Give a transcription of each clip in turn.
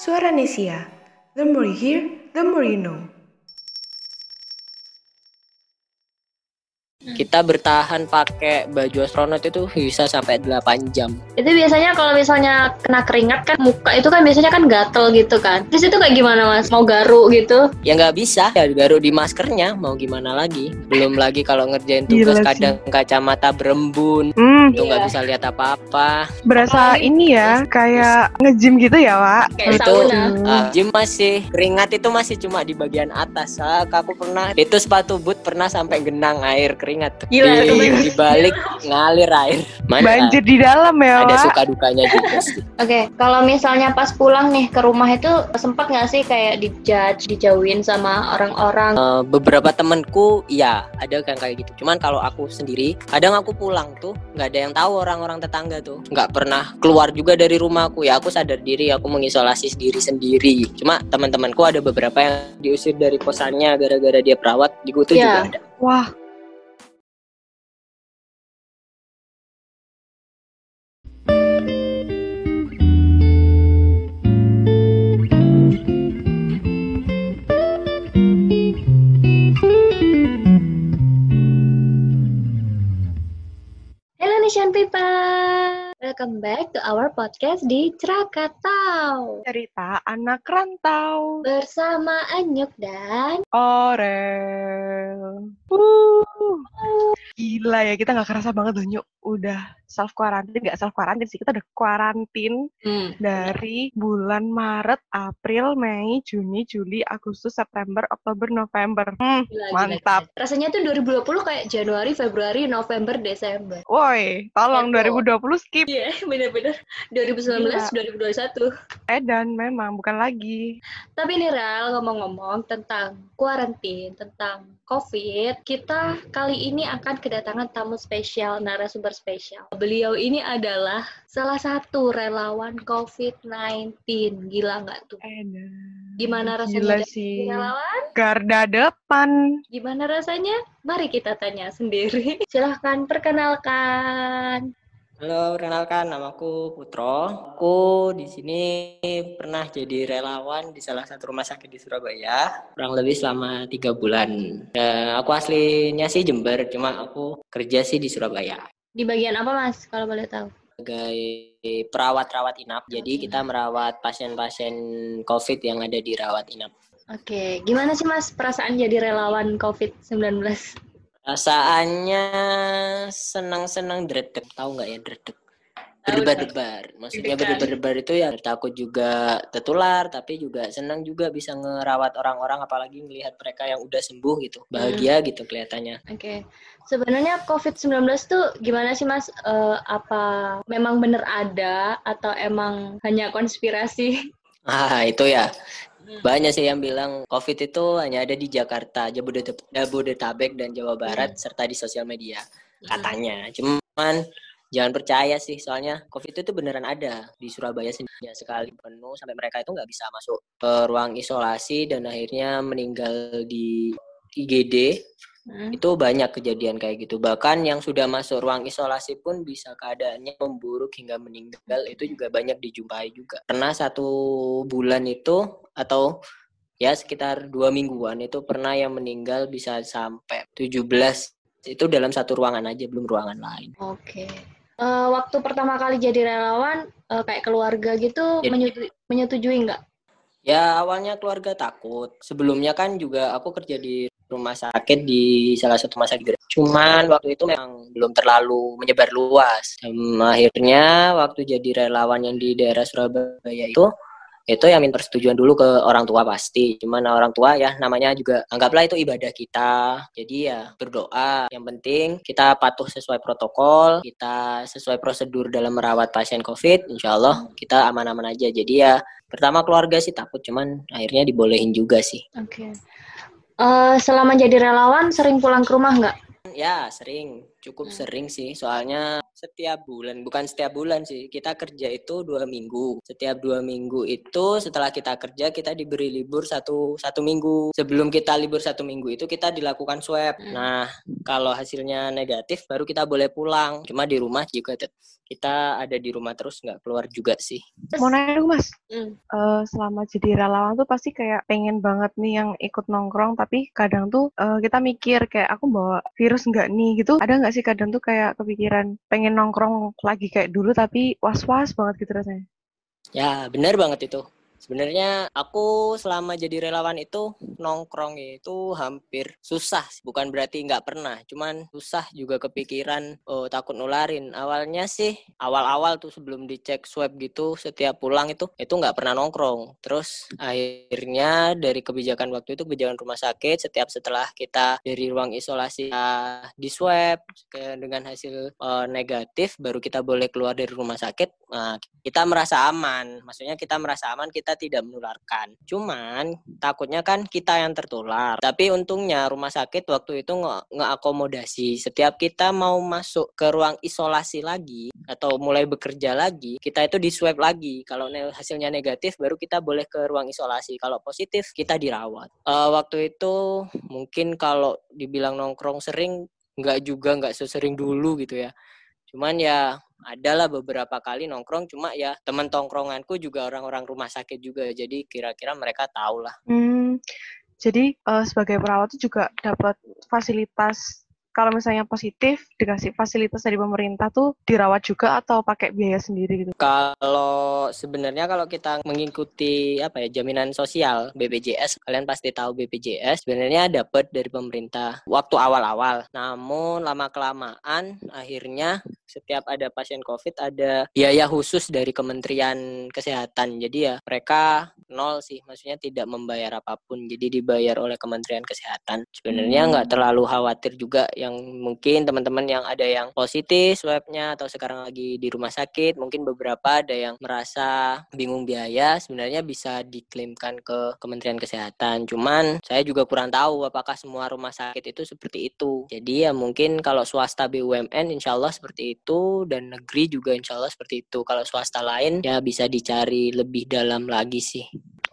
Suara Nesia. The more you hear, the more you know. Kita bertahan pakai baju astronot itu bisa sampai 8 jam. Itu biasanya kalau misalnya kena keringat kan muka itu kan biasanya kan gatel gitu kan. Terus itu kayak gimana mas? Mau garuk gitu? Ya nggak bisa, ya garuk di maskernya mau gimana lagi. Belum lagi kalau ngerjain tugas Gila sih. kadang kacamata berembun, Hmm, itu nggak Iya. bisa lihat apa-apa. berasa ini ya, kayak nge-gym gitu ya, Wak. Kayak itu sauna. ah, gym masih keringat itu masih cuma di bagian atas. Ah, aku pernah itu sepatu boot pernah sampai genang air keringat. Gila, di, di balik ngalir air. Mana? Banjir di dalam ya, ada suka dukanya juga sih. Oke, kalau misalnya pas pulang nih ke rumah itu sempat nggak sih kayak dijudge, dijauhin sama orang-orang? Eh, beberapa temenku ya ada yang kayak gitu. Cuman kalau aku sendiri kadang aku pulang tuh nggak ada yang tahu orang-orang tetangga tuh. Nggak pernah keluar juga dari rumahku ya aku sadar diri aku mengisolasi diri sendiri. Cuma teman-temanku ada beberapa yang diusir dari kosannya gara-gara dia perawat di Kutu Iya. juga ada. Wah, Nation People, welcome back to our podcast di Krakatau cerita anak rantau. bersama Anyuk dan Orel. Uh. Gila ya, kita nggak kerasa banget loh, Nyuk. Udah self quarantine, nggak self quarantine sih, kita udah quarantine dari bulan Maret, April, Mei, Juni, Juli, Agustus, September, Oktober, November. Hmm, Gila, gila, Mantap. gila. Rasanya tuh 2020 kayak Januari, Februari, November, Desember. woi, tolong Heboh. 2020 skip. Iya, bener-bener. 2019, 2021. Eh, dan memang bukan lagi. Tapi nih Ral, ngomong-ngomong tentang quarantine, tentang COVID, kita kali ini akan kedatangan tamu spesial, narasumber spesial. Beliau ini adalah salah satu relawan COVID-19. Gila nggak tuh? Eh. Gimana rasanya Gila sih. relawan? Garda depan. Gimana rasanya? Mari kita tanya sendiri. Silahkan perkenalkan. halo kenalkan namaku Putro aku di sini pernah jadi relawan di salah satu rumah sakit di Surabaya kurang lebih selama tiga bulan Dan aku aslinya sih Jember cuma aku kerja sih di Surabaya Di bagian apa Mas, kalau boleh tahu? sebagai perawat-rawat inap. Jadi kita merawat pasien-pasien COVID yang ada di rawat inap. Oke, gimana sih Mas perasaan jadi relawan COVID-19? Rasaannya senang-senang dredeg, tahu nggak ya dredeg? Berdebar-debar. Maksudnya berdebar-debar itu ya takut juga tertular, tapi juga senang juga bisa ngerawat orang-orang, apalagi melihat mereka yang udah sembuh gitu. Bahagia gitu kelihatannya. Oke, sebenarnya COVID-19 tuh gimana sih Mas? Eh, apa memang bener ada atau emang hanya konspirasi? Ah, itu ya. Hmm. Banyak sih yang bilang COVID itu hanya ada di Jakarta, Jabodetab- Jabodetabek dan Jawa Barat serta di sosial media katanya. Cuman jangan percaya sih, soalnya COVID itu beneran ada di Surabaya sendiri sekali penuh sampai mereka itu nggak bisa masuk ke ruang isolasi dan akhirnya meninggal di IGD. Hmm. Itu banyak kejadian kayak gitu. Bahkan yang sudah masuk ruang isolasi pun bisa keadaannya memburuk hingga meninggal. Itu juga banyak dijumpai juga. Pernah satu bulan itu atau ya sekitar dua mingguan itu pernah yang meninggal bisa sampai 17 itu dalam satu ruangan aja belum ruangan lain. Oke. Eh, waktu pertama kali jadi relawan, eh, kayak keluarga gitu, Jadi- menyetu- menyetujui nggak? Ya awalnya keluarga takut. Sebelumnya kan juga aku kerja di rumah sakit di salah satu rumah sakit. Cuman waktu itu memang belum terlalu menyebar luas. Dan akhirnya waktu jadi relawan yang di daerah Surabaya itu itu yang minta persetujuan dulu ke orang tua pasti. Cuman orang tua ya namanya juga anggaplah itu ibadah kita. Jadi ya berdoa. Yang penting kita patuh sesuai protokol, kita sesuai prosedur dalam merawat pasien COVID. Insya Allah kita aman-aman aja. Jadi ya pertama keluarga sih takut, cuman akhirnya dibolehin juga sih. Oke. Eh, selama jadi relawan, sering pulang ke rumah nggak? Ya sering, cukup Hmm. sering sih. Soalnya setiap bulan, bukan setiap bulan sih. Kita kerja itu dua minggu. Setiap dua minggu itu setelah kita kerja kita diberi libur satu satu minggu. Sebelum kita libur satu minggu itu kita dilakukan swab. Hmm. Nah kalau hasilnya negatif baru kita boleh pulang. Cuma di rumah juga kita ada di rumah terus nggak keluar juga sih. Mau nanya dong mas, mm. uh, selama jadi relawan tuh pasti kayak pengen banget nih yang ikut nongkrong, tapi kadang tuh uh, kita mikir kayak aku bawa virus nggak nih gitu. Ada nggak sih kadang tuh kayak kepikiran pengen nongkrong lagi kayak dulu tapi was-was banget gitu rasanya? Ya benar banget itu. Sebenarnya aku selama jadi relawan itu nongkrong itu hampir susah, bukan berarti nggak pernah, cuman susah juga kepikiran oh, takut nularin. Awalnya sih awal-awal tuh sebelum dicek swab gitu setiap pulang itu itu nggak pernah nongkrong. Terus akhirnya dari kebijakan waktu itu kebijakan rumah sakit setiap setelah kita dari ruang isolasi uh, di swab dengan hasil uh, negatif baru kita boleh keluar dari rumah sakit. Nah, kita merasa aman. Maksudnya kita merasa aman kita kita tidak menularkan. Cuman takutnya kan kita yang tertular. Tapi untungnya rumah sakit waktu itu nggak akomodasi. Setiap kita mau masuk ke ruang isolasi lagi atau mulai bekerja lagi, kita itu di swab lagi. Kalau hasilnya negatif baru kita boleh ke ruang isolasi. Kalau positif kita dirawat. Uh, waktu itu mungkin kalau dibilang nongkrong sering nggak juga nggak sesering dulu gitu ya. Cuman ya adalah beberapa kali nongkrong cuma ya teman tongkronganku juga orang-orang rumah sakit juga jadi kira-kira mereka tahu lah. Hmm, jadi uh, sebagai perawat itu juga dapat fasilitas kalau misalnya positif dikasih fasilitas dari pemerintah tuh dirawat juga atau pakai biaya sendiri gitu? Kalau sebenarnya kalau kita mengikuti apa ya jaminan sosial BPJS, kalian pasti tahu BPJS sebenarnya dapat dari pemerintah waktu awal-awal. Namun lama kelamaan akhirnya setiap ada pasien COVID ada biaya khusus dari Kementerian Kesehatan. Jadi ya mereka nol sih, maksudnya tidak membayar apa pun. Jadi dibayar oleh Kementerian Kesehatan. Sebenarnya nggak hmm. terlalu khawatir juga yang mungkin teman-teman yang ada yang positif swabnya atau sekarang lagi di rumah sakit, mungkin beberapa ada yang merasa bingung biaya, sebenarnya bisa diklaimkan ke Kementerian Kesehatan. Cuman saya juga kurang tahu apakah semua rumah sakit itu seperti itu. Jadi ya mungkin kalau swasta BUMN insya Allah seperti itu itu dan negeri juga insya Allah seperti itu. Kalau swasta lain ya bisa dicari lebih dalam lagi sih.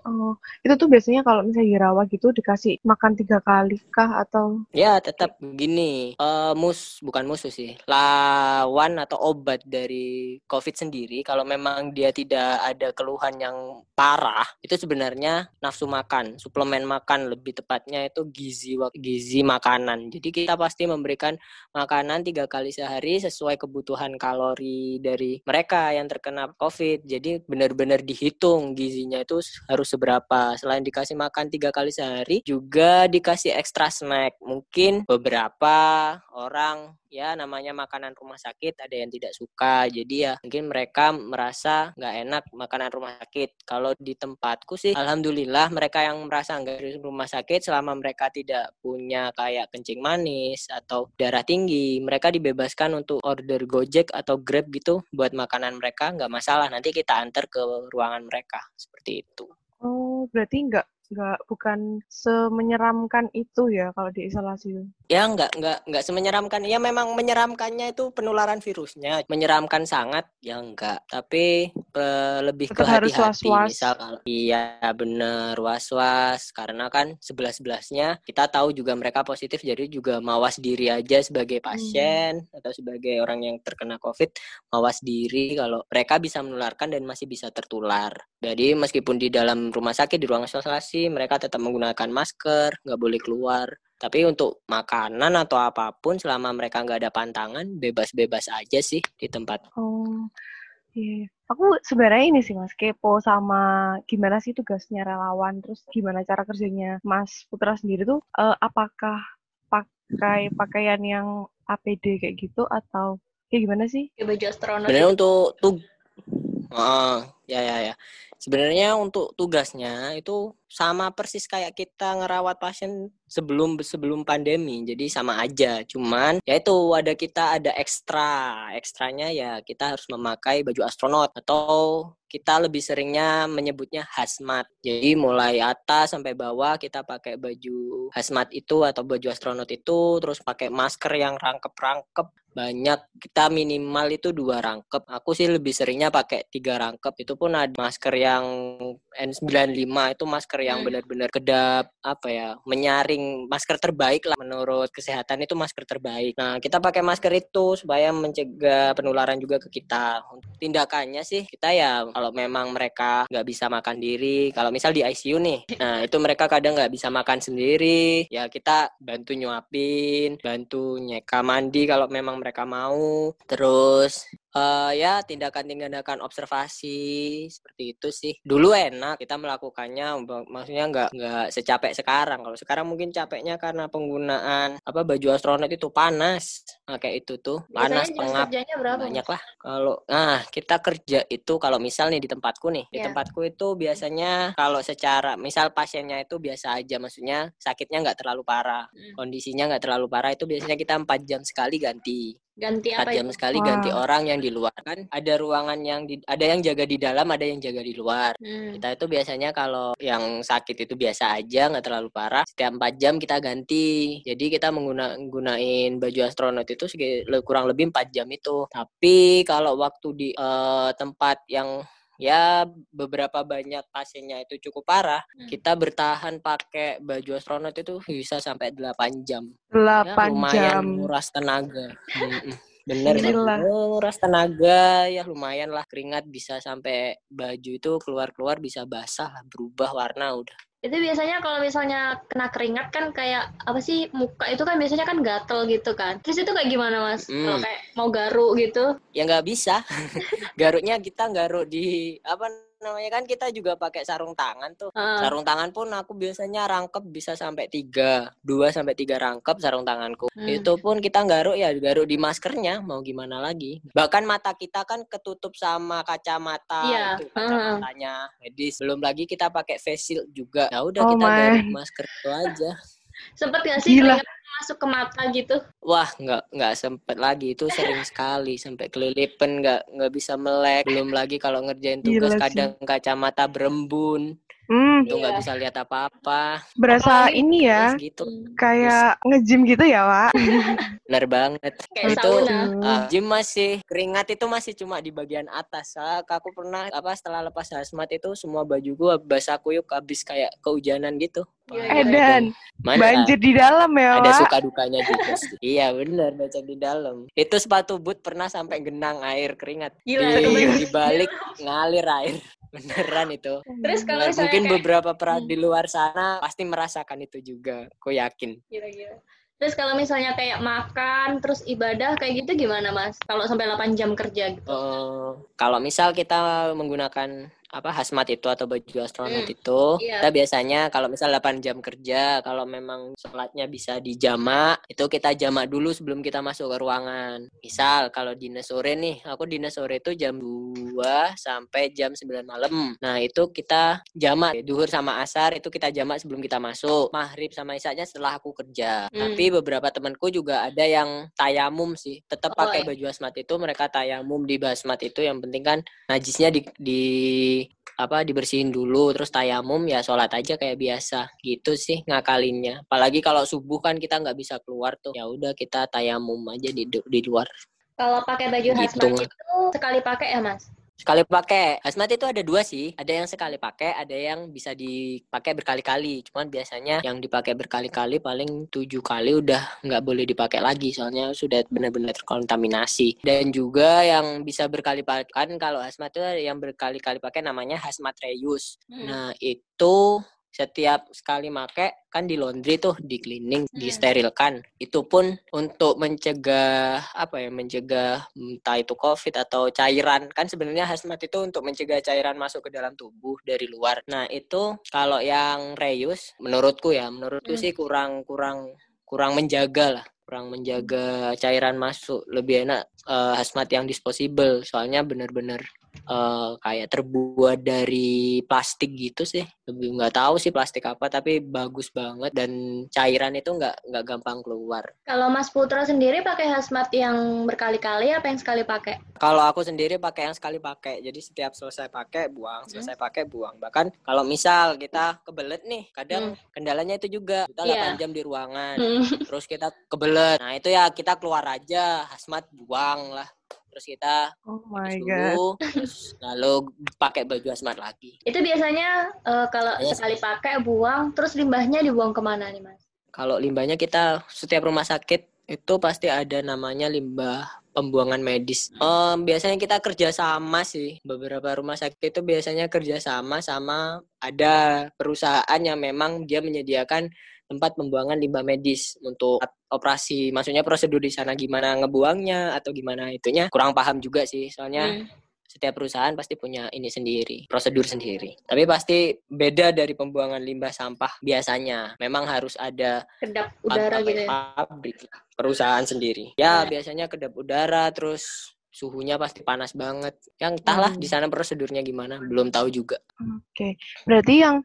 Oh, itu tuh biasanya kalau misalnya dirawat gitu dikasih makan tiga kali kah atau? Ya tetap begini, uh, mus bukan musuh sih, lawan atau obat dari COVID sendiri. Kalau memang dia tidak ada keluhan yang parah, itu sebenarnya nafsu makan, suplemen makan lebih tepatnya itu gizi gizi makanan. Jadi kita pasti memberikan makanan tiga kali sehari sesuai kebutuhan kalori dari mereka yang terkena COVID. Jadi benar-benar dihitung gizinya itu harus seberapa. Selain dikasih makan tiga kali sehari, juga dikasih ekstra snack. Mungkin beberapa orang ya namanya makanan rumah sakit ada yang tidak suka. Jadi ya mungkin mereka merasa nggak enak makanan rumah sakit. Kalau di tempatku sih alhamdulillah mereka yang merasa nggak di rumah sakit selama mereka tidak punya kayak kencing manis atau darah tinggi mereka dibebaskan untuk order gojek atau grab gitu buat makanan mereka nggak masalah. Nanti kita antar ke ruangan mereka. Seperti itu Oh, berarti nggak nggak bukan semenyeramkan itu ya kalau diisolasi ya nggak nggak nggak semenyeramkan. Ya memang menyeramkannya itu penularan virusnya. Menyeramkan sangat ya enggak tapi pe, lebih ke hati-hati. misal kalau iya bener was was karena kan sebelas sebelasnya kita tahu juga mereka positif jadi juga mawas diri aja sebagai pasien hmm. atau sebagai orang yang terkena covid mawas diri kalau mereka bisa menularkan dan masih bisa tertular. Jadi meskipun di dalam rumah sakit di ruang isolasi mereka tetap menggunakan masker, nggak boleh keluar. Tapi untuk makanan atau apa pun selama mereka nggak ada pantangan, bebas-bebas aja sih di tempat. Oh, iya. Aku sebenarnya ini sih Mas, kepo sama gimana sih tugasnya relawan, terus gimana cara kerjanya Mas Putra sendiri tuh, uh, apakah pakai pakaian yang APD kayak gitu atau kayak gimana sih? Kayak baju astronot. Sebenarnya untuk tuh Uh, Ya ya ya. Sebenarnya untuk tugasnya itu sama persis kayak kita ngerawat pasien sebelum sebelum pandemi. Jadi sama aja. Cuman ya itu ada kita ada ekstra. Ekstranya ya kita harus memakai baju astronot atau kita lebih seringnya menyebutnya hazmat. Jadi mulai atas sampai bawah kita pakai baju hazmat itu atau baju astronot itu, terus pakai masker yang rangkep-rangkep banyak kita minimal itu dua rangkep aku sih lebih seringnya pakai tiga rangkep itu pun ada masker yang N95 itu masker yang hmm. benar-benar kedap apa ya menyaring masker terbaik lah menurut kesehatan itu masker terbaik nah kita pakai masker itu supaya mencegah penularan juga ke kita tindakannya sih kita ya kalau memang mereka nggak bisa makan diri kalau misal di ICU nih nah itu mereka kadang nggak bisa makan sendiri ya kita bantu nyuapin bantu nyeka mandi kalau memang mereka mau terus uh, ya tindakan-tindakan observasi seperti itu sih dulu enak kita melakukannya maksudnya nggak nggak secapek sekarang kalau sekarang mungkin capeknya karena penggunaan apa baju astronot itu panas nah, kayak itu tuh panas pengap banyak lah kalau nah kita kerja itu kalau misal nih di tempatku nih yeah. di iya. tempatku itu biasanya kalau secara misal pasiennya itu biasa aja maksudnya sakitnya nggak terlalu parah hmm. kondisinya nggak terlalu parah itu biasanya kita empat jam sekali ganti ganti apa jam itu? sekali wow. ganti orang yang di luar kan ada ruangan yang di, ada yang jaga di dalam ada yang jaga di luar hmm. kita itu biasanya kalau yang sakit itu biasa aja nggak terlalu parah setiap empat jam kita ganti jadi kita menggunakan baju astronot itu kurang lebih empat jam itu tapi kalau waktu di uh, tempat yang ya beberapa banyak pasiennya itu cukup parah, hmm. kita bertahan pakai baju astronot itu bisa sampai 8 jam. 8 ya, lumayan jam. nguras tenaga. Bener nguras tenaga ya lumayan lah keringat bisa sampai baju itu keluar-keluar bisa basah lah berubah warna udah itu biasanya kalau misalnya kena keringat kan kayak apa sih muka itu kan biasanya kan gatel gitu kan. Terus itu kayak gimana mas? Hmm. kalau kayak mau garuk gitu? Ya nggak bisa. Garuknya kita garuk di apa namanya kan kita juga pakai sarung tangan tuh. Uh. Sarung tangan pun aku biasanya rangkep bisa sampai tiga, dua sampai tiga rangkep sarung tanganku. Hmm. Itu pun kita garuk ya garuk di maskernya, mau gimana lagi. Bahkan mata kita kan ketutup sama kacamata yeah. itu kacamatanya. Uh. Jadi belum lagi kita pakai face shield juga. Ya udah oh kita my. garuk masker itu aja. Sempet gak sih Gila masuk ke mata gitu? Wah, nggak nggak sempet lagi itu sering sekali sampai kelilipan nggak nggak bisa melek. Belum lagi kalau ngerjain tugas Gila kadang sih. kacamata berembun. Hmm. Itu nggak iya. bisa lihat apa-apa. Berasa Apalagi, ini ya, gitu. kayak nge-gym gitu ya, Pak. Bener banget. Kayak itu uh, gym masih keringat itu masih cuma di bagian atas. Uh, aku pernah apa setelah lepas hazmat itu semua baju gua basah kuyuk habis kayak kehujanan gitu. Eh dan banjir di dalam ya, Ada suka dukanya juga sih. iya bener banjir di dalam. Itu sepatu boot pernah sampai genang air keringat. Gila, di, di balik ngalir air. Beneran itu. Terus kalau mungkin kayak... beberapa pernah hmm. di luar sana pasti merasakan itu juga. Aku yakin. Gila-gila. Terus kalau misalnya kayak makan, terus ibadah kayak gitu gimana mas? Kalau sampai 8 jam kerja gitu? Uh, kalau misal kita menggunakan apa hazmat itu atau baju astronot hmm. itu yeah. kita biasanya kalau misal 8 jam kerja kalau memang sholatnya bisa dijama itu kita jama dulu sebelum kita masuk ke ruangan misal kalau dinas sore nih aku dinas sore itu jam 2 sampai jam 9 malam nah itu kita jama duhur sama asar itu kita jama sebelum kita masuk maghrib sama isaknya setelah aku kerja hmm. tapi beberapa temanku juga ada yang tayamum sih tetap oh, pakai iya. baju hazmat itu mereka tayamum di basmat itu yang penting kan najisnya di, di apa dibersihin dulu terus tayamum ya sholat aja kayak biasa. Gitu sih ngakalinnya. Apalagi kalau subuh kan kita nggak bisa keluar tuh. Ya udah kita tayamum aja di di luar. Kalau pakai baju gitu. hazmat itu sekali pakai ya mas Sekali pakai. Hazmat itu ada dua sih. Ada yang sekali pakai, ada yang bisa dipakai berkali-kali. Cuman biasanya yang dipakai berkali-kali paling tujuh kali udah nggak boleh dipakai lagi. Soalnya sudah benar-benar terkontaminasi. Dan juga yang bisa berkali pakai kan kalau hazmat itu yang berkali-kali pakai namanya hazmat reuse. Hmm. Nah itu setiap sekali make kan di laundry tuh di cleaning hmm. disterilkan itu pun untuk mencegah apa ya mencegah entah itu covid atau cairan. Kan sebenarnya hazmat itu untuk mencegah cairan masuk ke dalam tubuh dari luar. Nah itu kalau yang reuse menurutku ya menurutku hmm. sih kurang kurang kurang menjaga lah. Kurang menjaga cairan masuk. Lebih enak uh, hazmat yang disposable. Soalnya bener-bener uh, kayak terbuat dari plastik gitu sih. Lebih nggak tahu sih plastik apa tapi bagus banget. Dan cairan itu nggak nggak gampang keluar. Kalau Mas Putra sendiri pakai hazmat yang berkali-kali apa yang sekali pakai? Kalau aku sendiri pakai yang sekali pakai. Jadi setiap selesai pakai buang. Hmm. selesai pakai buang. Bahkan kalau misal kita kebelet nih kadang hmm. kendalanya itu juga. Kita yeah. Iya. jam di ruangan. Hmm. terus kita kebelet. Nah itu ya kita keluar aja. Hazmat buang lah terus kita oh my dulu, god terus lalu pakai baju asmat lagi itu biasanya uh, kalau yes. sekali pakai buang terus limbahnya dibuang ke mana nih mas kalau limbahnya kita setiap rumah sakit itu pasti ada namanya limbah pembuangan medis. Um, biasanya kita kerja sama sih. Beberapa rumah sakit itu biasanya kerja sama sama ada perusahaan yang memang dia menyediakan tempat pembuangan limbah medis untuk operasi maksudnya prosedur di sana gimana ngebuangnya atau gimana itunya kurang paham juga sih soalnya hmm. setiap perusahaan pasti punya ini sendiri prosedur sendiri tapi pasti beda dari pembuangan limbah sampah biasanya memang harus ada kedap udara gitu ya pabrik perusahaan sendiri ya hmm. biasanya kedap udara terus suhunya pasti panas banget yang entahlah hmm. di sana prosedurnya gimana belum tahu juga oke okay. berarti yang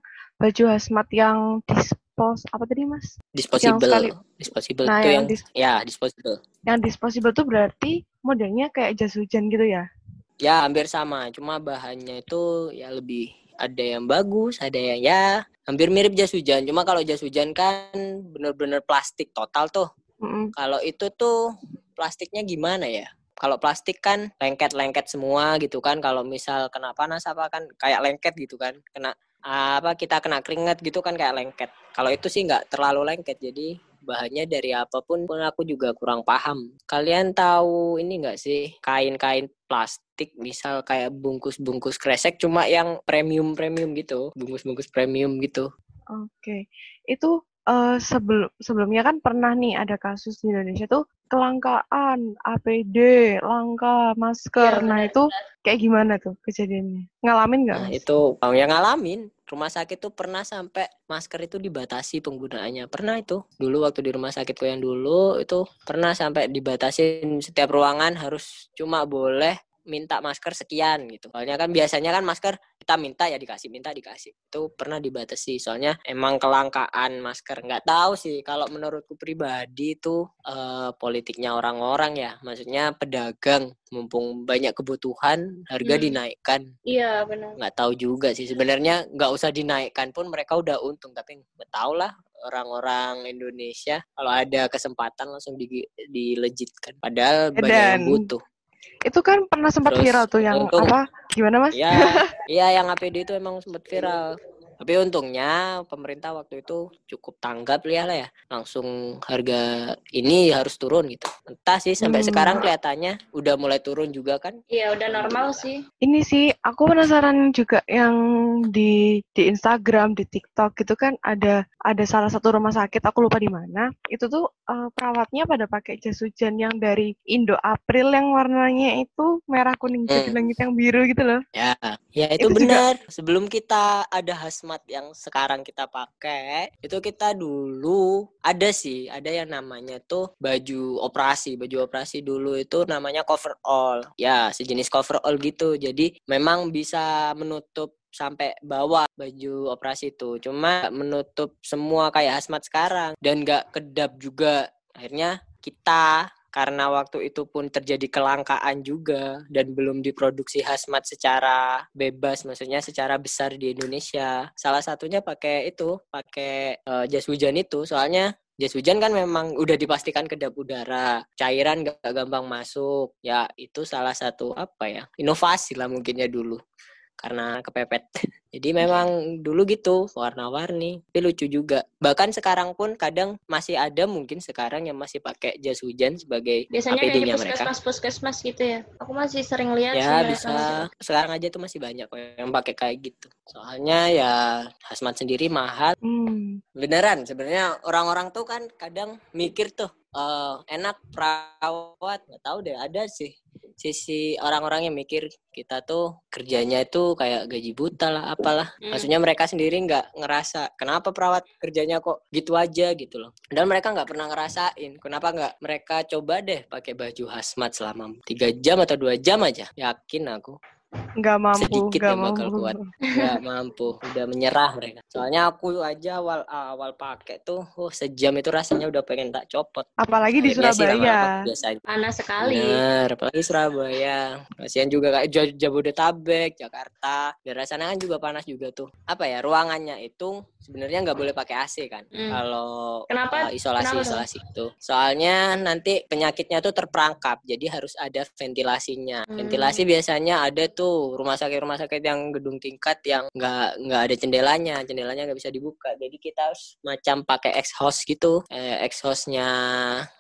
baju hazmat yang dis dispos apa tadi mas? Disposable. Yang sekali, disposable nah, yang, yang dis ya disposable. Yang disposable tuh berarti modelnya kayak jas hujan gitu ya? Ya hampir sama, cuma bahannya itu ya lebih ada yang bagus, ada yang ya hampir mirip jas hujan. Cuma kalau jas hujan kan bener-bener plastik total tuh. Mm -hmm. Kalau itu tuh plastiknya gimana ya? Kalau plastik kan lengket-lengket semua gitu kan. Kalau misal kena panas apa kan kayak lengket gitu kan. Kena apa kita kena keringat gitu kan kayak lengket. Kalau itu sih nggak terlalu lengket jadi bahannya dari apa pun pun aku juga kurang paham. Kalian tahu ini nggak sih kain-kain plastik misal kayak bungkus-bungkus kresek cuma yang premium-premium gitu, bungkus-bungkus premium gitu. Oke, okay. itu uh, sebelum sebelumnya kan pernah nih ada kasus di Indonesia tuh kelangkaan APD, langka masker. Ya, nah itu kayak gimana tuh kejadiannya? Ngalamin nggak? Nah, itu oh, yang ngalamin. Rumah sakit tuh pernah sampai masker itu dibatasi penggunaannya. Pernah itu. Dulu waktu di rumah sakitku yang dulu itu pernah sampai dibatasi setiap ruangan harus cuma boleh minta masker sekian gitu. Soalnya kan biasanya kan masker kita minta ya dikasih, minta dikasih. Itu pernah dibatasi. Soalnya emang kelangkaan masker. Nggak tahu sih kalau menurutku pribadi itu uh, politiknya orang-orang ya. Maksudnya pedagang mumpung banyak kebutuhan harga hmm. dinaikkan. Iya benar. Nggak tahu juga sih sebenarnya nggak usah dinaikkan pun mereka udah untung tapi nggak tahu lah orang-orang Indonesia kalau ada kesempatan langsung di, dilejitkan padahal Dan, banyak yang butuh itu kan pernah sempat Terus, viral tuh yang untung, apa? Gimana mas? Iya, iya yang APD itu emang sempat viral. Tapi untungnya pemerintah waktu itu cukup tanggap ya lah ya. Langsung harga ini harus turun gitu. Entah sih sampai hmm. sekarang kelihatannya udah mulai turun juga kan. Iya, udah normal sih. Ini sih aku penasaran juga yang di di Instagram, di TikTok gitu kan ada ada salah satu rumah sakit aku lupa di mana. Itu tuh uh, perawatnya pada pakai jas hujan yang dari Indo April yang warnanya itu merah kuning jadi hmm. langit yang biru gitu loh. Ya, ya itu, itu benar. Juga... Sebelum kita ada hazmat format yang sekarang kita pakai itu kita dulu ada sih ada yang namanya tuh baju operasi baju operasi dulu itu namanya cover all. Ya sejenis cover all gitu. Jadi memang bisa menutup sampai bawah baju operasi itu. Cuma menutup semua kayak hazmat sekarang dan gak kedap juga. Akhirnya kita karena waktu itu pun terjadi kelangkaan juga dan belum diproduksi hazmat secara bebas maksudnya secara besar di Indonesia. Salah satunya pakai itu pakai uh, jas hujan itu. Soalnya jas hujan kan memang udah dipastikan kedap udara cairan gak gampang masuk. Ya itu salah satu apa ya inovasi lah mungkinnya dulu karena kepepet. Jadi memang dulu gitu warna-warni, tapi lucu juga. Bahkan sekarang pun kadang masih ada mungkin sekarang yang masih pakai jas hujan sebagai Biasanya APD-nya mereka. Biasanya puskesmas gitu ya. Aku masih sering lihat Ya bisa. Masih... Sekarang aja tuh masih banyak kok yang pakai kayak gitu. Soalnya ya hazmat sendiri mahal. Hmm. Beneran sebenarnya orang-orang tuh kan kadang mikir tuh uh, enak perawat nggak tahu deh ada sih sisi orang-orang yang mikir kita tuh kerjanya itu kayak gaji buta lah apalah. Hmm. maksudnya mereka sendiri nggak ngerasa kenapa perawat kerjanya kok gitu aja? gitu loh. Dan mereka nggak pernah ngerasain kenapa nggak mereka coba deh pakai baju hazmat selama tiga jam atau dua jam aja? Yakin aku nggak mampu sedikit nggak yang bakal mampu. kuat nggak mampu udah menyerah mereka soalnya aku aja awal awal pakai tuh oh sejam itu rasanya udah pengen tak copot apalagi di Akhirnya Surabaya. Panas sekali. Bener, apalagi Surabaya. Kasihan juga kayak Ja- Jabodetabek, Jakarta. Daerah sana kan juga panas juga tuh. Apa ya, ruangannya itu sebenarnya nggak boleh pakai AC kan. Hmm. Kalau Kenapa? uh, isolasi Kenapa isolasi itu. Soalnya nanti penyakitnya tuh terperangkap, jadi harus ada ventilasinya. Hmm. Ventilasi biasanya ada tuh rumah sakit rumah sakit yang gedung tingkat yang nggak nggak ada jendelanya, jendelanya nggak bisa dibuka. Jadi kita harus macam pakai exhaust gitu, eh, exhaustnya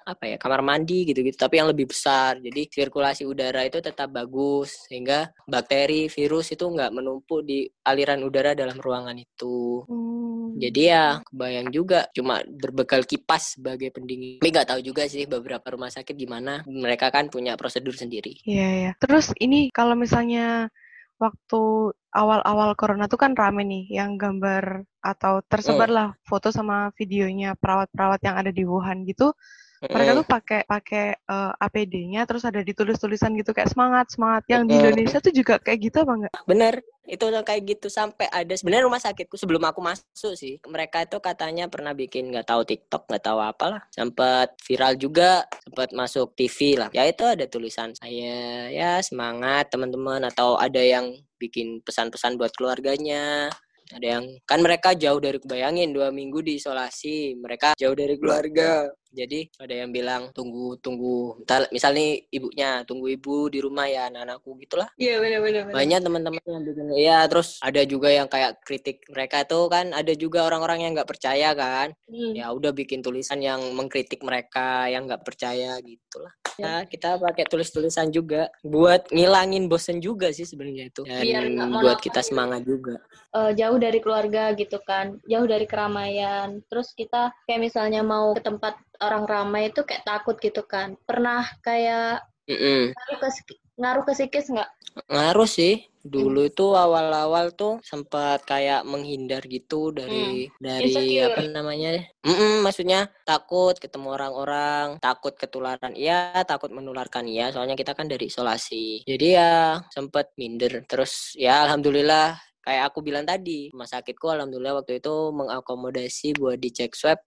apa ya kamar mandi gitu-gitu, tapi yang lebih besar. Jadi sirkulasi udara itu tetap bagus sehingga bakteri, virus itu nggak menumpuk di aliran udara dalam ruangan itu. Hmm. Jadi ya kebayang juga cuma berbekal kipas sebagai pendingin. Tapi nggak tahu juga sih beberapa rumah sakit gimana. Mereka kan punya prosedur sendiri. Iya, iya. Terus ini kalau misalnya waktu awal-awal corona tuh kan rame nih yang gambar atau tersebar lah foto sama videonya perawat-perawat yang ada di Wuhan gitu. Mereka tuh pakai pakai eh, APD-nya terus ada ditulis-tulisan gitu kayak semangat semangat. Yang di. Indonesia tuh juga kayak gitu apa enggak? Bener, itu udah kayak gitu sampai ada sebenarnya rumah sakitku sebelum aku masuk sih mereka itu katanya pernah bikin nggak tahu TikTok nggak tahu apalah sempat viral juga sempat masuk TV lah ya itu ada tulisan saya ya semangat teman-teman atau ada yang bikin pesan-pesan buat keluarganya ada yang kan mereka jauh dari kebayangin dua minggu diisolasi mereka jauh dari keluarga. jadi ada yang bilang tunggu tunggu Entar, misal nih ibunya tunggu ibu di rumah ya anak-anakku gitulah. Iya benar-benar. banyak teman-teman yang bikin ya terus ada juga yang kayak kritik mereka itu kan ada juga orang-orang yang nggak percaya kan. Hmm. ya udah bikin tulisan yang mengkritik mereka yang nggak percaya gitulah ya kita pakai tulis-tulisan juga buat ngilangin bosen juga sih sebenarnya itu dan Biar buat kita semangat juga Eh, jauh dari keluarga gitu kan, jauh dari keramaian. Terus kita kayak misalnya mau ke tempat orang ramai itu kayak takut gitu kan. Pernah kayak Mm-mm. ngaruh ke ngaruh ke psikis nggak? ngaruh sih. Dulu itu awal-awal tuh sempat kayak menghindar gitu dari dari Insecure. apa namanya? Mm-mm, maksudnya takut ketemu orang-orang takut ketularan iya takut menularkan iya. Soalnya kita kan dari isolasi. Jadi ya sempat minder. Terus ya alhamdulillah kayak aku bilang tadi rumah sakitku alhamdulillah waktu itu mengakomodasi buat dicek swab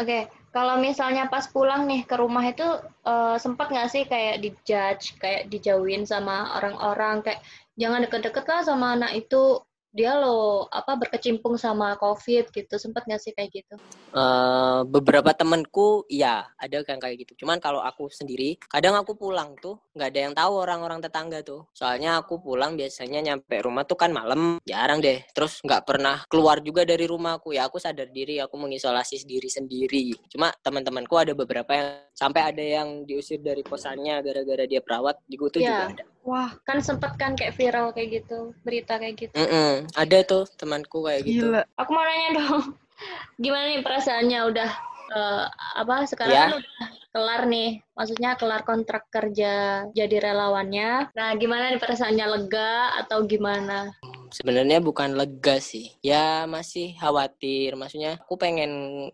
Oke, kalau misalnya pas pulang nih ke rumah itu eh, sempat nggak sih kayak dijudge, kayak dijauhin sama orang-orang? Kayak jangan deket-deket lah sama anak itu dia lo apa berkecimpung sama COVID gitu, sempat nggak sih kayak gitu? Eh, beberapa temenku ya ada yang kayak gitu. Cuman kalau aku sendiri kadang aku pulang tuh nggak ada yang tahu orang-orang tetangga tuh. Soalnya aku pulang biasanya nyampe rumah tuh kan malam jarang deh. Terus nggak pernah keluar juga dari rumahku ya aku sadar diri aku mengisolasi diri sendiri. Cuma teman-temanku ada beberapa yang sampai ada yang diusir dari kosannya gara-gara dia perawat juga tuh Ya. juga ada Wah, Kan sempat kan kayak viral kayak gitu, berita kayak gitu. Mm-mm, ada tuh temanku kayak gitu gila. Aku mau nanya dong, gimana nih perasaannya udah eh, apa sekarang Ya. kan udah kelar nih, maksudnya kelar kontrak kerja jadi relawannya. Nah, gimana nih perasaannya lega atau gimana? Sebenarnya bukan lega sih. Ya masih khawatir. Maksudnya aku pengen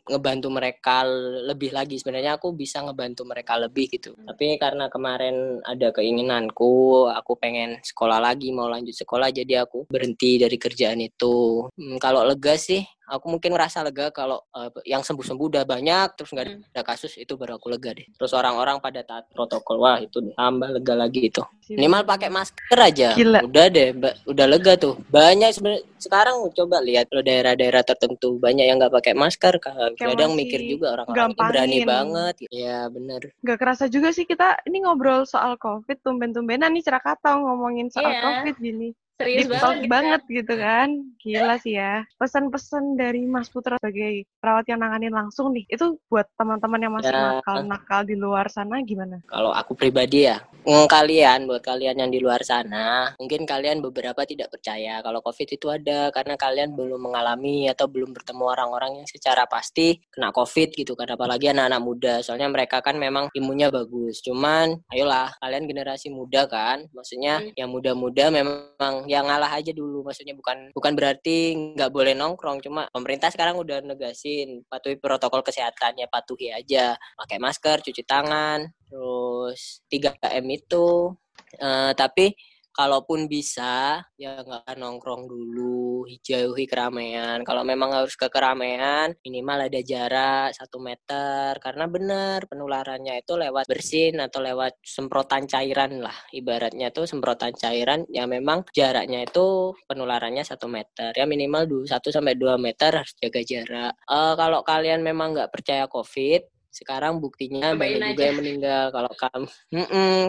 ngebantu mereka lebih lagi. Sebenarnya aku bisa ngebantu mereka lebih gitu. Tapi karena kemarin ada keinginanku aku pengen sekolah lagi mau lanjut sekolah jadi aku berhenti dari kerjaan itu. Hmm, kalau lega sih aku mungkin ngerasa lega kalau eh, yang sembuh-sembuh udah banyak terus nggak Hmm. ada kasus itu baru aku lega deh terus orang-orang pada taat protokol wah itu tambah lega lagi itu Minimal pakai masker aja. Gila. Udah deh, ba- udah lega tuh. Banyak sebenarnya sekarang coba lihat lo daerah-daerah tertentu banyak yang nggak pakai masker. Kayak Kadang mikir juga orang-orang ini berani banget. Ya bener. Gak kerasa juga sih kita ini ngobrol soal COVID tumben-tumbenan nih Cerakatau ngomongin soal Iya. COVID gini. Serius Deep banget gitu banget gitu kan. Gila sih ya. Pesan-pesan dari Mas Putra sebagai perawat yang nanganin langsung nih. Itu buat teman-teman yang masih Ya. nakal-nakal di luar sana gimana? Kalau aku pribadi ya, mm, kalian buat kalian yang di luar sana, mungkin kalian beberapa tidak percaya kalau COVID itu ada karena kalian belum mengalami atau belum bertemu orang-orang yang secara pasti kena COVID gitu kan apalagi anak-anak muda. Soalnya mereka kan memang imunnya bagus. Cuman ayolah kalian generasi muda kan, maksudnya Hmm. yang muda-muda memang yang ngalah aja dulu. Maksudnya bukan bukan berarti nggak boleh nongkrong, cuma pemerintah sekarang udah negasin patuhi protokol kesehatannya, patuhi aja pakai masker, cuci tangan, terus 3M itu. Eh, tapi kalaupun bisa ya nggak nongkrong dulu jauhi keramaian. Kalau memang harus ke keramaian minimal ada jarak satu meter. Karena benar penularannya itu lewat bersin atau lewat semprotan cairan lah. Ibaratnya tuh semprotan cairan yang memang jaraknya itu penularannya satu meter. Ya minimal satu sampai dua meter harus jaga jarak. Uh, kalau kalian memang nggak percaya covid sekarang buktinya Cobain banyak aja. juga yang meninggal. Kalau kamu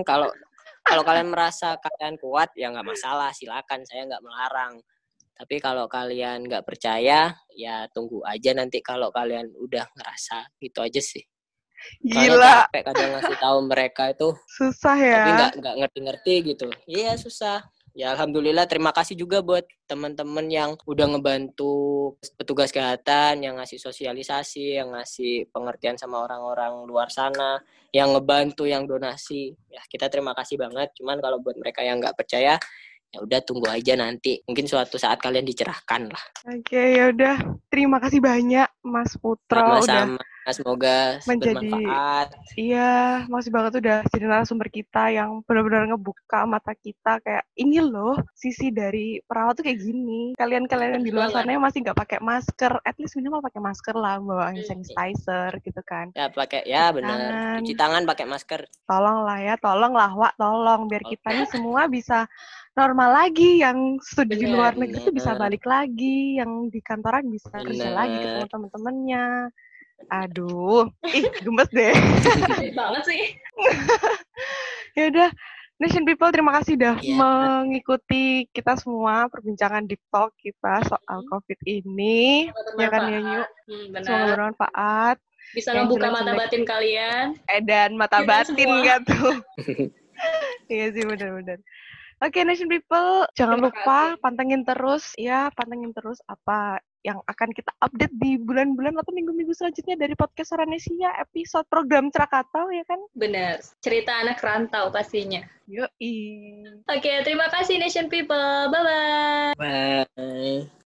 kalau kalau kalian merasa kalian kuat ya nggak masalah silakan saya nggak melarang tapi kalau kalian nggak percaya ya tunggu aja nanti kalau kalian udah ngerasa gitu aja sih Gila. capek kadang ngasih tahu mereka itu susah ya. Tapi nggak nggak ngerti-ngerti gitu. Iya susah ya alhamdulillah terima kasih juga buat teman-teman yang udah ngebantu petugas kesehatan yang ngasih sosialisasi yang ngasih pengertian sama orang-orang luar sana yang ngebantu yang donasi. Ya kita terima kasih banget. Cuman kalau buat mereka yang nggak percaya ya udah tunggu aja nanti. Mungkin suatu saat kalian dicerahkan lah. Oke ya udah. Terima kasih banyak Mas Putra sama-sama. udah semoga menjadi bermanfaat. Iya, makasih banget udah jadi narasumber kita yang benar-benar ngebuka mata kita kayak ini loh sisi dari perawat tuh kayak gini. Kalian-kalian yang di luar sana yang masih nggak pakai masker, at least minimal pakai masker lah, bawa hand sanitizer gitu kan. Ya pakai, ya benar. Cuci tangan pakai masker. Tolong lah ya, tolong lah Wak, tolong biar okay. kita ini semua bisa normal lagi yang studi bener, di luar negeri tuh bisa balik lagi yang di kantoran bisa bener. kerja lagi ketemu teman-temannya Aduh, ih gemes deh. banget sih. ya udah, Nation People terima kasih udah yeah. mengikuti kita semua perbincangan di talk kita soal hmm. COVID ini. Ya kan ya Nyu? Hmm, Semoga bermanfaat. Bisa yang membuka mata batin kalian. Eh dan mata Kita batin gak tuh? iya sih benar-benar. Oke, okay, Nation People, jangan Terima lupa kasih. pantengin terus ya, pantengin terus apa yang akan kita update di bulan-bulan atau minggu-minggu selanjutnya dari podcast Saranesia episode program Krakatau ya kan? Benar, cerita anak rantau pastinya. Yoi. Oke, okay, terima kasih Nation People. Bye-bye. Bye.